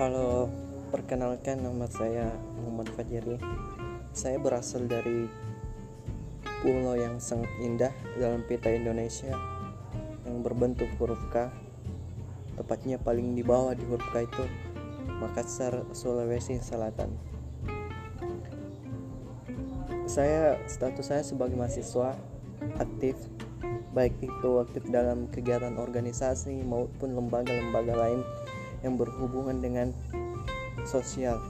Halo, perkenalkan nama saya Muhammad Fajri. Saya berasal dari pulau yang sangat indah dalam peta Indonesia yang berbentuk huruf K. Tepatnya paling di bawah di huruf K itu Makassar, Sulawesi Selatan. Saya status saya sebagai mahasiswa aktif baik itu aktif dalam kegiatan organisasi maupun lembaga-lembaga lain yang berhubungan dengan sosial.